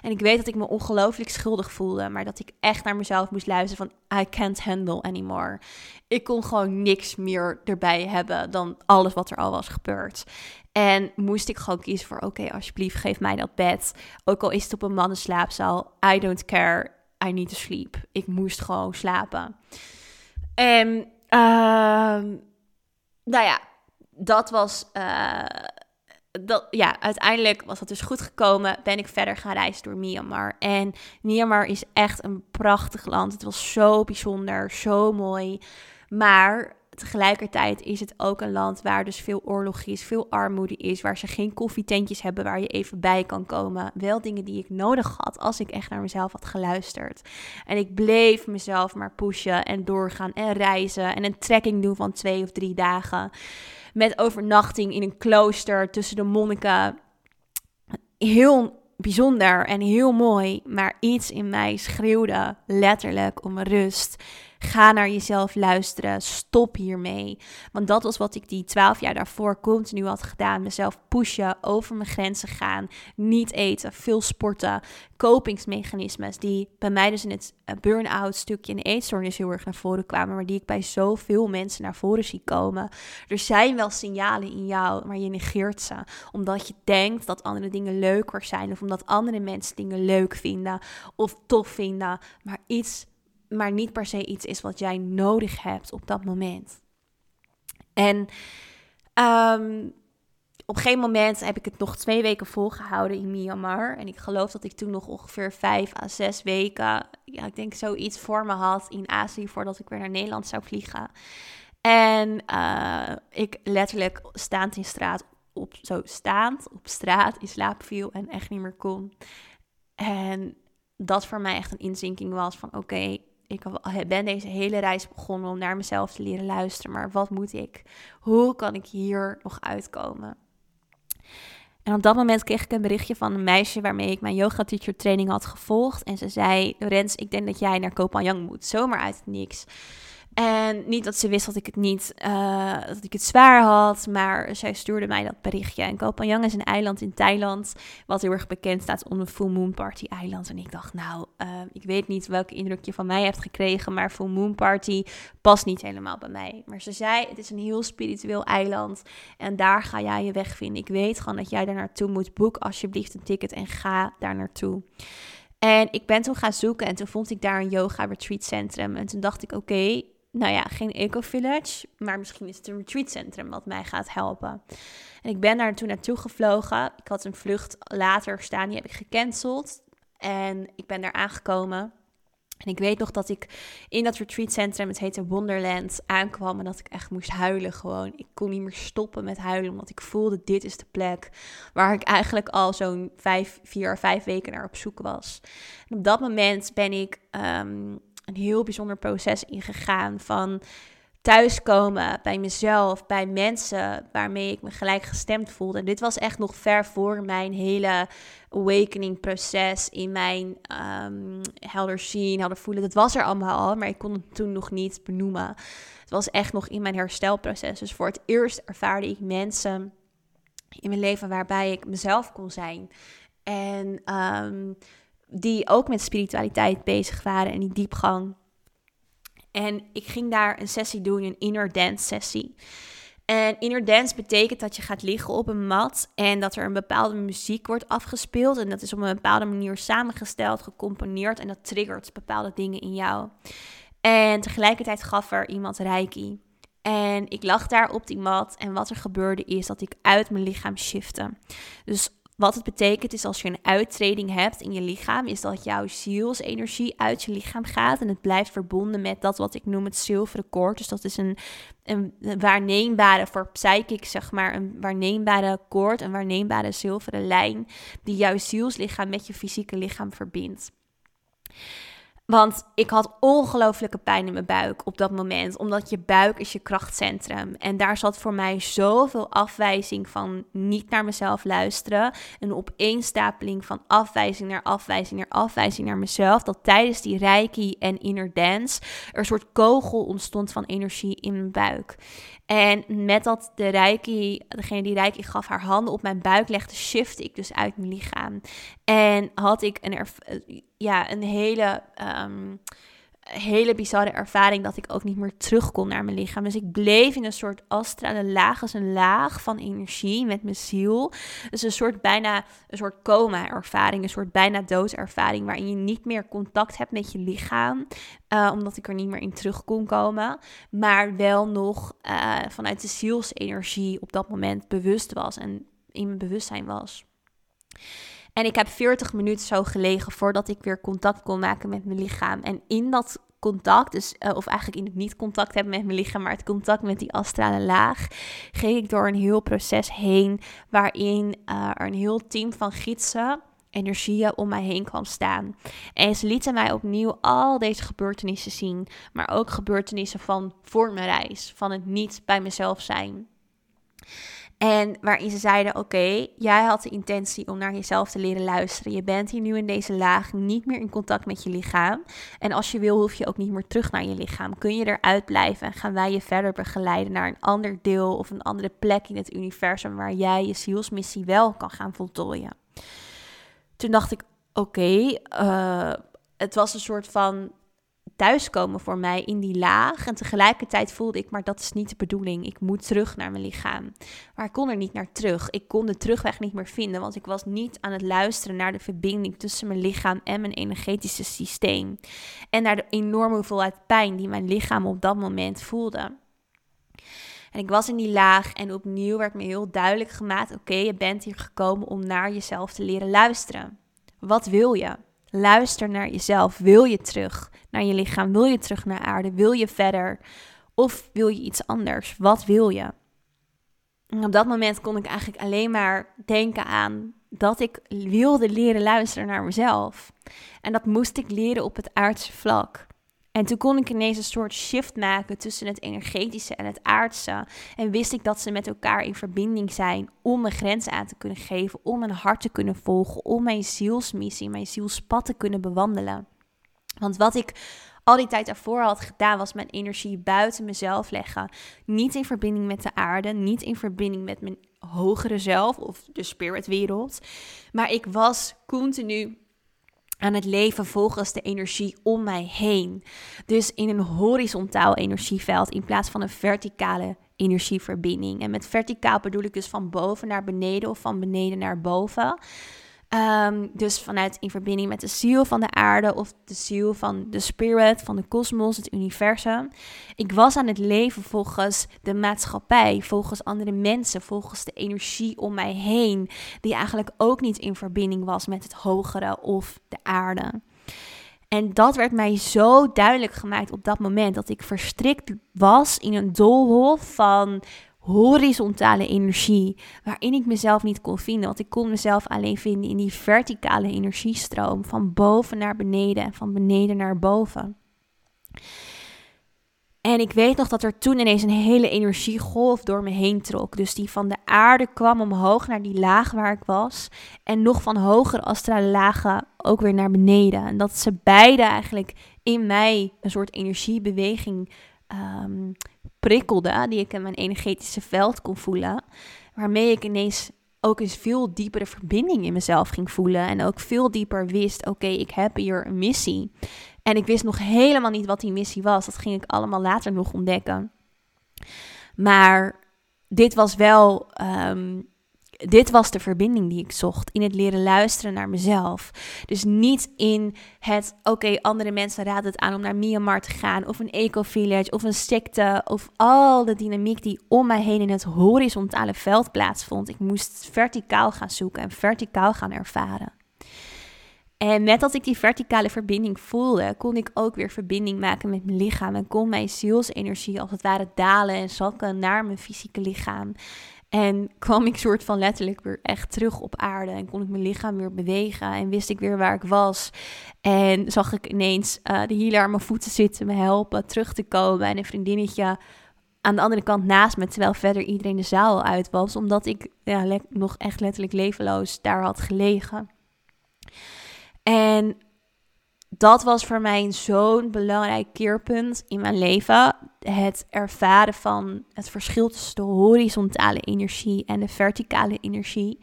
En ik weet dat ik me ongelooflijk schuldig voelde. Maar dat ik echt naar mezelf moest luisteren: van I can't handle anymore. Ik kon gewoon niks meer erbij hebben dan alles wat er al was gebeurd. En moest ik gewoon kiezen voor: Oké, alsjeblieft, geef mij dat bed. Ook al is het op een mannenslaapzaal. I don't care I need to sleep. Ik moest gewoon slapen. En uh, nou ja, dat was. Uh, dat, ja, uiteindelijk was dat dus goed gekomen. Ben ik verder gaan reizen door Myanmar. En Myanmar is echt een prachtig land. Het was zo bijzonder, zo mooi. Maar tegelijkertijd is het ook een land waar dus veel oorlog is, veel armoede is, waar ze geen koffietentjes hebben waar je even bij kan komen. Wel dingen die ik nodig had als ik echt naar mezelf had geluisterd. En ik bleef mezelf maar pushen en doorgaan en reizen en een trekking doen van twee of drie dagen. Met overnachting in een klooster tussen de monniken. Heel bijzonder en heel mooi, maar iets in mij schreeuwde letterlijk om rust. Ga naar jezelf luisteren. Stop hiermee. Want dat was wat ik die twaalf jaar daarvoor continu had gedaan. Mezelf pushen, over mijn grenzen gaan, niet eten, veel sporten. Kopingsmechanismes die bij mij dus in het eh, burn-out stukje in de eetstoornis heel erg naar voren kwamen. Maar die ik bij zoveel mensen naar voren zie komen. Er zijn wel signalen in jou, maar je negeert ze. Omdat je denkt dat andere dingen leuker zijn. Of omdat andere mensen dingen leuk vinden of tof vinden. Maar iets maar niet per se iets is wat jij nodig hebt op dat moment. En um, op een gegeven moment heb ik het nog twee weken volgehouden in Myanmar. En ik geloof dat ik toen nog ongeveer vijf à zes weken, ja, ik denk zoiets voor me had in Azië voordat ik weer naar Nederland zou vliegen. En uh, ik letterlijk staand in straat, op, zo staand op straat in slaap viel en echt niet meer kon. En dat voor mij echt een inzinking was van oké, ik ben deze hele reis begonnen om naar mezelf te leren luisteren. Maar wat moet ik? Hoe kan ik hier nog uitkomen? En op dat moment kreeg ik een berichtje van een meisje waarmee ik mijn yoga teacher training had gevolgd. En ze zei: Lorenz, ik denk dat jij naar Koh Phangan moet. Zomaar uit niks. En niet dat ze wist dat ik het niet, uh, dat ik het zwaar had, maar zij stuurde mij dat berichtje. En Koh Phangan is een eiland in Thailand, wat heel erg bekend staat onder Full Moon Party eiland. En ik dacht, nou, uh, ik weet niet welke indruk je van mij hebt gekregen, maar Full Moon Party past niet helemaal bij mij. Maar ze zei, het is een heel spiritueel eiland en daar ga jij je weg vinden. Ik weet gewoon dat jij daar naartoe moet. Boek alsjeblieft een ticket en ga daar naartoe. En ik ben toen gaan zoeken en toen vond ik daar een yoga retreat centrum. En toen dacht ik, oké, nou ja, geen eco-village, maar misschien is het een retreatcentrum wat mij gaat helpen. En ik ben daar toen naartoe gevlogen. Ik had een vlucht later staan, die heb ik gecanceld. En ik ben daar aangekomen. En ik weet nog dat ik in dat retreatcentrum, het heette Wonderland, aankwam en dat ik echt moest huilen gewoon. Ik kon niet meer stoppen met huilen, omdat ik voelde, dit is de plek waar ik eigenlijk al zo'n vijf, vier, vijf weken naar op zoek was. En op dat moment ben ik ehm, een heel bijzonder proces ingegaan van thuiskomen bij mezelf, bij mensen waarmee ik me gelijk gestemd voelde. En dit was echt nog ver voor mijn hele awakening proces in mijn um, helder zien, helder voelen. Dat was er allemaal al, maar ik kon het toen nog niet benoemen. Het was echt nog in mijn herstelproces. Dus voor het eerst ervaarde ik mensen in mijn leven waarbij ik mezelf kon zijn. En um, die ook met spiritualiteit bezig waren en die diepgang. En ik ging daar een sessie doen, een inner dance sessie. En inner dance betekent dat je gaat liggen op een mat en dat er een bepaalde muziek wordt afgespeeld. En dat is op een bepaalde manier samengesteld, gecomponeerd en dat triggert bepaalde dingen in jou. En tegelijkertijd gaf er iemand reiki. En ik lag daar op die mat en wat er gebeurde is dat ik uit mijn lichaam shifte. Dus wat het betekent is als je een uittreding hebt in je lichaam, is dat jouw zielsenergie uit je lichaam gaat en het blijft verbonden met dat wat ik noem het zilveren koord. Dus dat is een, een waarneembare, voor psychic zeg maar, een waarneembare koord, een waarneembare zilveren lijn die jouw zielslichaam met je fysieke lichaam verbindt. Want ik had ongelooflijke pijn in mijn buik op dat moment. Omdat je buik is je krachtcentrum. En daar zat voor mij zoveel afwijzing van niet naar mezelf luisteren. Een opeenstapeling van afwijzing naar afwijzing naar afwijzing naar mezelf. Dat tijdens die reiki en inner dance er een soort kogel ontstond van energie in mijn buik. En met dat de reiki, degene die reiki gaf, haar handen op mijn buik legde, shifte ik dus uit mijn lichaam. En had ik een, ja, een hele, um, hele bizarre ervaring dat ik ook niet meer terug kon naar mijn lichaam. Dus ik bleef in een soort astrale laag, als een laag van energie met mijn ziel. Dus een soort bijna een soort coma-ervaring, een soort bijna doodervaring, waarin je niet meer contact hebt met je lichaam, uh, omdat ik er niet meer in terug kon komen, maar wel nog uh, vanuit de zielsenergie op dat moment bewust was en in mijn bewustzijn was. En ik heb 40 minuten zo gelegen voordat ik weer contact kon maken met mijn lichaam. En in dat contact, dus, uh, of eigenlijk in het niet contact hebben met mijn lichaam, maar het contact met die astrale laag, ging ik door een heel proces heen waarin uh, er een heel team van gidsen energieën om mij heen kwam staan. En ze lieten mij opnieuw al deze gebeurtenissen zien, maar ook gebeurtenissen van voor mijn reis, van het niet bij mezelf zijn. En waarin ze zeiden: Oké, jij had de intentie om naar jezelf te leren luisteren. Je bent hier nu in deze laag niet meer in contact met je lichaam. En als je wil, hoef je ook niet meer terug naar je lichaam. Kun je eruit blijven en gaan wij je verder begeleiden naar een ander deel of een andere plek in het universum waar jij je zielsmissie wel kan gaan voltooien. Toen dacht ik: Oké, uh, het was een soort van thuiskomen voor mij in die laag. En tegelijkertijd voelde ik, maar dat is niet de bedoeling. Ik moet terug naar mijn lichaam. Maar ik kon er niet naar terug. Ik kon de terugweg niet meer vinden, want ik was niet aan het luisteren naar de verbinding tussen mijn lichaam en mijn energetische systeem. En naar de enorme hoeveelheid pijn die mijn lichaam op dat moment voelde. En ik was in die laag en opnieuw werd me heel duidelijk gemaakt: oké, je bent hier gekomen om naar jezelf te leren luisteren. Wat wil je? Luister naar jezelf. Wil je terug naar je lichaam? Wil je terug naar aarde? Wil je verder? Of wil je iets anders? Wat wil je? En op dat moment kon ik eigenlijk alleen maar denken aan dat ik wilde leren luisteren naar mezelf. En dat moest ik leren op het aardse vlak. En toen kon ik ineens een soort shift maken tussen het energetische en het aardse. En wist ik dat ze met elkaar in verbinding zijn om mijn grenzen aan te kunnen geven, om mijn hart te kunnen volgen, om mijn zielsmissie, mijn zielspad te kunnen bewandelen. Want wat ik al die tijd daarvoor had gedaan, was mijn energie buiten mezelf leggen. Niet in verbinding met de aarde, niet in verbinding met mijn hogere zelf of de spiritwereld. Maar ik was continu aan het leven volgens de energie om mij heen. Dus in een horizontaal energieveld in plaats van een verticale energieverbinding. En met verticaal bedoel ik dus van boven naar beneden of van beneden naar boven. Ehm, dus vanuit in verbinding met de ziel van de aarde of de ziel van de spirit, van de kosmos, het universum. Ik was aan het leven volgens de maatschappij, volgens andere mensen, volgens de energie om mij heen, die eigenlijk ook niet in verbinding was met het hogere of de aarde. En dat werd mij zo duidelijk gemaakt op dat moment dat ik verstrikt was in een doolhof van horizontale energie, waarin ik mezelf niet kon vinden. Want ik kon mezelf alleen vinden in die verticale energiestroom, van boven naar beneden en van beneden naar boven. En ik weet nog dat er toen ineens een hele energiegolf door me heen trok. Dus die van de aarde kwam omhoog naar die laag waar ik was. En nog van hogere astrale lagen ook weer naar beneden. En dat ze beide eigenlijk in mij een soort energiebeweging um, prikkelde, die ik in mijn energetische veld kon voelen, waarmee ik ineens ook een veel diepere verbinding in mezelf ging voelen. En ook veel dieper wist: oké, ik heb hier een missie. En ik wist nog helemaal niet wat die missie was. Dat ging ik allemaal later nog ontdekken. Maar dit was wel ehm, dit was de verbinding die ik zocht. In het leren luisteren naar mezelf. Dus niet in het, oké, andere mensen raden het aan om naar Myanmar te gaan. Of een eco-village, of een secte. Of al de dynamiek die om mij heen in het horizontale veld plaatsvond. Ik moest verticaal gaan zoeken en verticaal gaan ervaren. En net als ik die verticale verbinding voelde, kon ik ook weer verbinding maken met mijn lichaam. En kon mijn zielsenergie als het ware dalen en zakken naar mijn fysieke lichaam. En kwam ik soort van letterlijk weer echt terug op aarde. En kon ik mijn lichaam weer bewegen. En wist ik weer waar ik was. En zag ik ineens uh, de healer aan mijn voeten zitten, me helpen terug te komen. En een vriendinnetje aan de andere kant naast me. Terwijl verder iedereen de zaal uit was. Omdat ik ja, nog echt letterlijk levenloos daar had gelegen. En dat was voor mij zo'n belangrijk keerpunt in mijn leven. Het ervaren van het verschil tussen de horizontale energie en de verticale energie.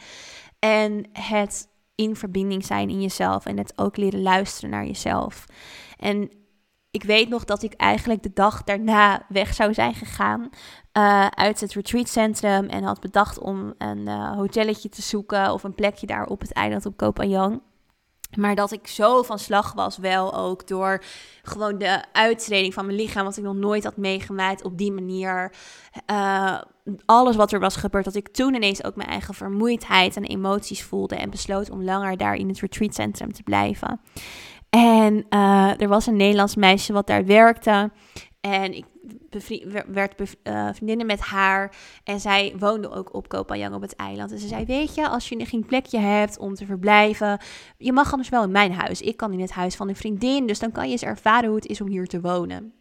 En het in verbinding zijn in jezelf en het ook leren luisteren naar jezelf. En ik weet nog dat ik eigenlijk de dag daarna weg zou zijn gegaan uh, uit het retreatcentrum en had bedacht om een uh, hotelletje te zoeken of een plekje daar op het eiland op Koh maar dat ik zo van slag was, wel ook door gewoon de uittreding van mijn lichaam, wat ik nog nooit had meegemaakt op die manier. Uh, alles wat er was gebeurd, dat ik toen ineens ook mijn eigen vermoeidheid en emoties voelde en besloot om langer daar in het retreatcentrum te blijven. En uh, er was een Nederlands meisje wat daar werkte. En ik werd uh, vriendinnen met haar. En zij woonde ook op Kopanjang op het eiland. En ze zei, weet je, als je geen plekje hebt om te verblijven... je mag anders wel in mijn huis. Ik kan in het huis van een vriendin. Dus dan kan je eens ervaren hoe het is om hier te wonen.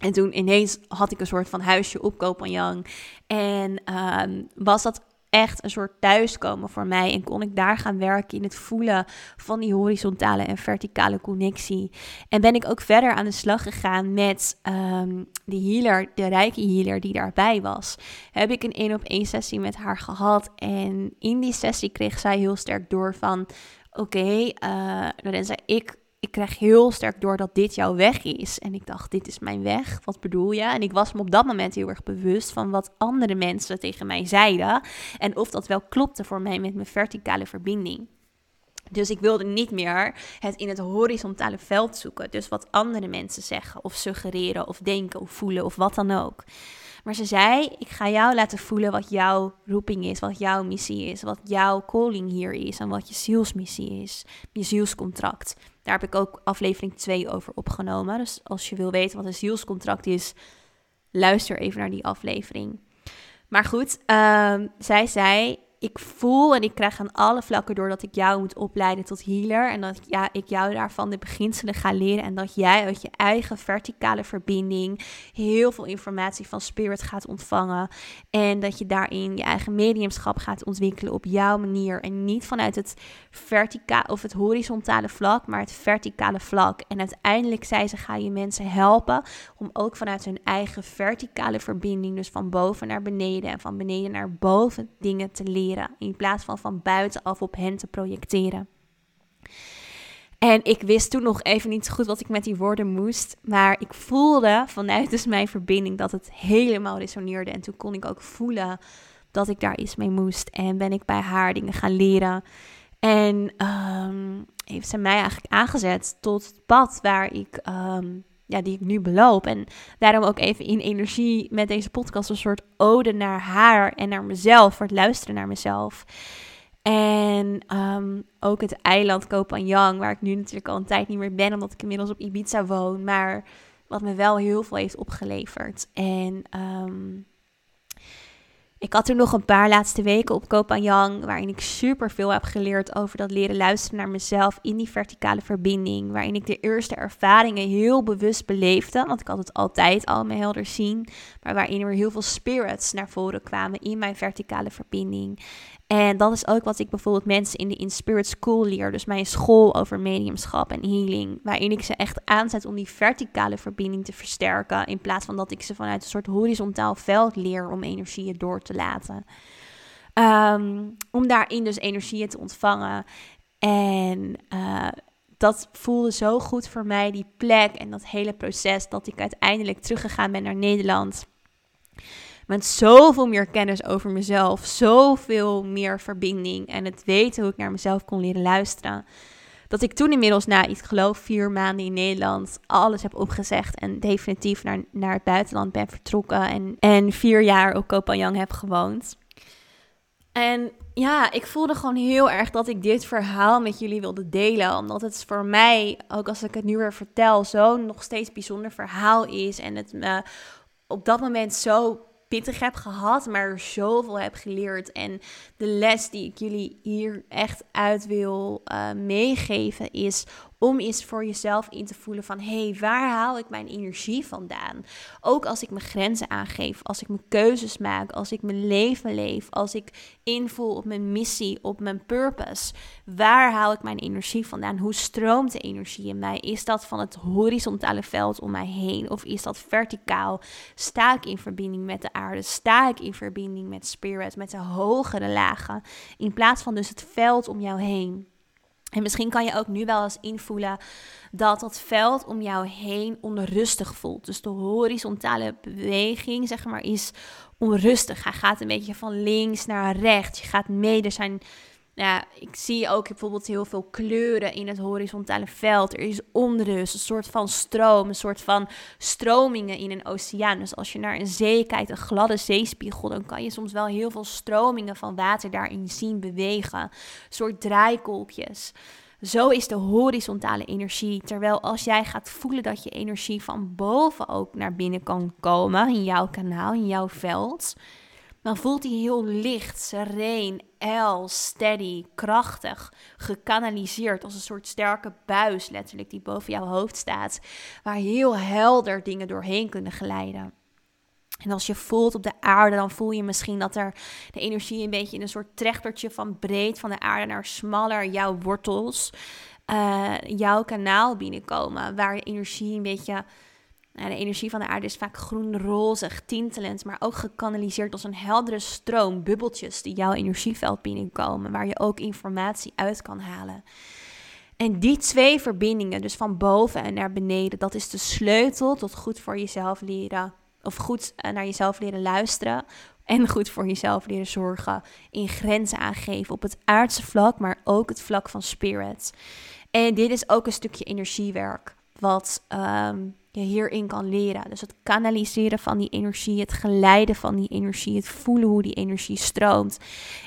En toen ineens had ik een soort van huisje op Kopanjang. En uh, was dat echt een soort thuiskomen voor mij. En kon ik daar gaan werken in het voelen van die horizontale en verticale connectie. En ben ik ook verder aan de slag gegaan met um, de healer, de rijke healer die daarbij was. Heb ik een één op één sessie met haar gehad. En in die sessie kreeg zij heel sterk door van... Oké, okay, uh, zei ik ik krijg heel sterk door dat dit jouw weg is. En ik dacht, dit is mijn weg. Wat bedoel je? En ik was me op dat moment heel erg bewust van wat andere mensen tegen mij zeiden. En of dat wel klopte voor mij met mijn verticale verbinding. Dus ik wilde niet meer het in het horizontale veld zoeken. Dus wat andere mensen zeggen, of suggereren, of denken, of voelen, of wat dan ook. Maar ze zei: Ik ga jou laten voelen wat jouw roeping is, wat jouw missie is, wat jouw calling hier is en wat je zielsmissie is, je zielscontract. Daar heb ik ook aflevering 2 over opgenomen. Dus als je wil weten wat een zielscontract is, luister even naar die aflevering. Maar goed, uh, zij zei: ik voel en ik krijg aan alle vlakken door dat ik jou moet opleiden tot healer. En dat ja, ik jou daarvan de beginselen ga leren. En dat jij uit je eigen verticale verbinding heel veel informatie van spirit gaat ontvangen. En dat je daarin je eigen mediumschap gaat ontwikkelen op jouw manier. En niet vanuit het verticale of het horizontale vlak, maar het verticale vlak. En uiteindelijk, zei ze, ga je mensen helpen om ook vanuit hun eigen verticale verbinding, dus van boven naar beneden en van beneden naar boven dingen te leren in plaats van van buitenaf op hen te projecteren. En ik wist toen nog even niet zo goed wat ik met die woorden moest. Maar ik voelde vanuit dus mijn verbinding dat het helemaal resoneerde. En toen kon ik ook voelen dat ik daar iets mee moest. En ben ik bij haar dingen gaan leren. En um, heeft ze mij eigenlijk aangezet tot het pad waar ik um, ja, die ik nu beloop. En daarom ook even in energie met deze podcast een soort ode naar haar en naar mezelf, voor het luisteren naar mezelf. En um, ook het eiland Kopanjang, waar ik nu natuurlijk al een tijd niet meer ben, omdat ik inmiddels op Ibiza woon. Maar wat me wel heel veel heeft opgeleverd. En um, ik had er nog een paar laatste weken op Kopanjang, waarin ik super veel heb geleerd over dat leren luisteren naar mezelf in die verticale verbinding. Waarin ik de eerste ervaringen heel bewust beleefde, want ik had het altijd al me helder zien. Maar waarin er heel veel spirits naar voren kwamen in mijn verticale verbinding. En dat is ook wat ik bijvoorbeeld mensen in de In Spirit School leer. Dus mijn school over mediumschap en healing. Waarin ik ze echt aanzet om die verticale verbinding te versterken. In plaats van dat ik ze vanuit een soort horizontaal veld leer om energieën door te laten. Ehm, om daarin dus energieën te ontvangen. En uh, dat voelde zo goed voor mij, die plek en dat hele proces, dat ik uiteindelijk teruggegaan ben naar Nederland. Met zoveel meer kennis over mezelf, zoveel meer verbinding en het weten hoe ik naar mezelf kon leren luisteren. Dat ik toen inmiddels na, ik geloof, vier maanden in Nederland alles heb opgezegd en definitief naar, naar het buitenland ben vertrokken en, en vier jaar op Kopanjang heb gewoond. En ja, ik voelde gewoon heel erg dat ik dit verhaal met jullie wilde delen. Omdat het voor mij, ook als ik het nu weer vertel, zo'n nog steeds bijzonder verhaal is. En het me op dat moment zo pittig heb gehad, maar zoveel heb geleerd. En de les die ik jullie hier echt uit wil uh, meegeven is om eens voor jezelf in te voelen van hé, hey, waar haal ik mijn energie vandaan? Ook als ik mijn grenzen aangeef, als ik mijn keuzes maak, als ik mijn leven leef, als ik invul op mijn missie, op mijn purpose. Waar haal ik mijn energie vandaan? Hoe stroomt de energie in mij? Is dat van het horizontale veld om mij heen of is dat verticaal? Sta ik in verbinding met de aarde? Sta ik in verbinding met spirit, met de hogere lagen? In plaats van dus het veld om jou heen. En misschien kan je ook nu wel eens invoelen dat het veld om jou heen onrustig voelt. Dus de horizontale beweging, zeg maar, is onrustig. Hij gaat een beetje van links naar rechts. Je gaat mee. Er zijn ja, ik zie ook bijvoorbeeld heel veel kleuren in het horizontale veld. Er is onrust, een soort van stroom, een soort van stromingen in een oceaan. Dus als je naar een zee kijkt, een gladde zeespiegel, dan kan je soms wel heel veel stromingen van water daarin zien bewegen. Een soort draaikolkjes. Zo is de horizontale energie. Terwijl als jij gaat voelen dat je energie van boven ook naar binnen kan komen in jouw kanaal, in jouw veld dan voelt hij heel licht, sereen, el, steady, krachtig, gekanaliseerd als een soort sterke buis letterlijk die boven jouw hoofd staat, waar heel helder dingen doorheen kunnen glijden. En als je voelt op de aarde, dan voel je misschien dat er de energie een beetje in een soort trechtertje van breed van de aarde naar smaller jouw wortels, uh, jouw kanaal binnenkomen, waar de energie een beetje nou, de energie van de aarde is vaak groen-rozig, tintelend, maar ook gekanaliseerd als een heldere stroom, bubbeltjes die jouw energieveld binnenkomen, waar je ook informatie uit kan halen. En die twee verbindingen, dus van boven en naar beneden, dat is de sleutel tot goed voor jezelf leren. Of goed eh, naar jezelf leren luisteren. En goed voor jezelf leren zorgen. In grenzen aangeven op het aardse vlak, maar ook het vlak van spirit. En dit is ook een stukje energiewerk. Wat ehm, je hierin kan leren. Dus het kanaliseren van die energie, het geleiden van die energie, het voelen hoe die energie stroomt.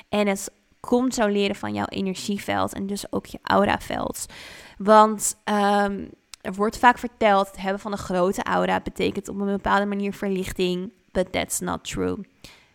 En het komt zo leren van jouw energieveld en dus ook je auraveld. Want um, er wordt vaak verteld, het hebben van een grote aura betekent op een bepaalde manier verlichting, but that's not true.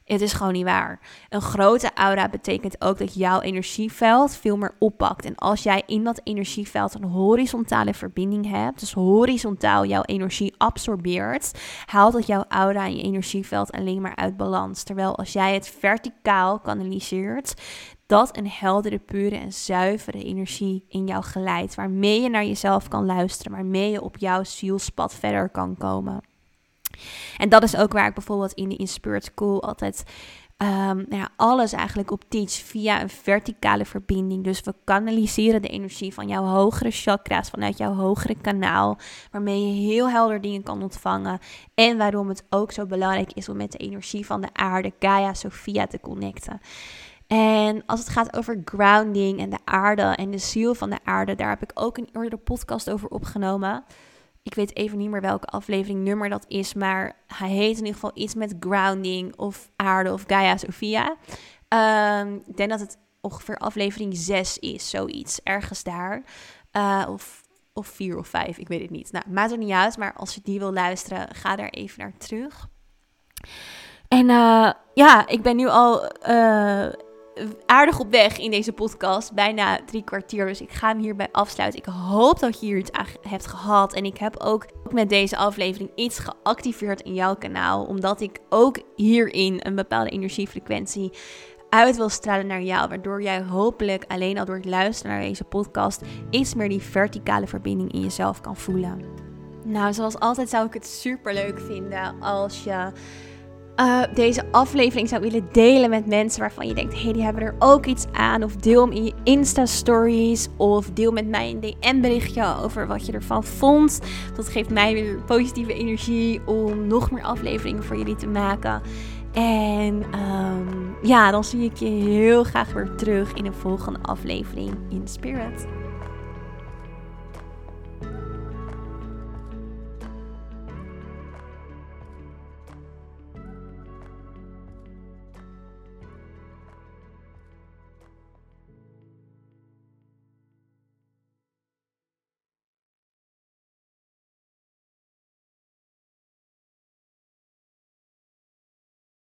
Het is gewoon niet waar. Een grote aura betekent ook dat jouw energieveld veel meer oppakt. En als jij in dat energieveld een horizontale verbinding hebt, dus horizontaal jouw energie absorbeert, haalt dat jouw aura en je energieveld alleen maar uit balans. Terwijl als jij het verticaal kanaliseert, dat een heldere, pure en zuivere energie in jou geleidt, waarmee je naar jezelf kan luisteren, waarmee je op jouw zielspad verder kan komen. En dat is ook waar ik bijvoorbeeld in de Inspirit School altijd um, nou ja, alles eigenlijk op teach via een verticale verbinding. Dus we kanaliseren de energie van jouw hogere chakra's, vanuit jouw hogere kanaal, waarmee je heel helder dingen kan ontvangen. En waarom het ook zo belangrijk is om met de energie van de aarde, Gaia, Sophia, te connecten. En als het gaat over grounding en de aarde en de ziel van de aarde, daar heb ik ook een eerdere podcast over opgenomen. Ik weet even niet meer welke aflevering nummer dat is, maar hij heet in ieder geval iets met grounding of aarde of Gaia Sophia. Um, ik denk dat het ongeveer aflevering 6 is, zoiets, ergens daar. Uh, of, of 4 of 5, ik weet het niet. Nou, maakt er niet uit, maar als je die wil luisteren, ga daar even naar terug. En uh, ja, ik ben nu al uh, aardig op weg in deze podcast. Bijna drie kwartier. Dus ik ga hem hierbij afsluiten. Ik hoop dat je hier iets aan hebt gehad. En ik heb ook met deze aflevering iets geactiveerd in jouw kanaal. Omdat ik ook hierin een bepaalde energiefrequentie uit wil stralen naar jou. Waardoor jij hopelijk alleen al door het luisteren naar deze podcast iets meer die verticale verbinding in jezelf kan voelen. Nou, zoals altijd zou ik het super leuk vinden als je uh, deze aflevering zou willen delen met mensen waarvan je denkt: hey, die hebben er ook iets aan. Of deel hem in je Insta-stories. Of deel met mij een DM-berichtje over wat je ervan vond. Dat geeft mij weer positieve energie om nog meer afleveringen voor jullie te maken. En um, ja, dan zie ik je heel graag weer terug in een volgende aflevering in Spirit.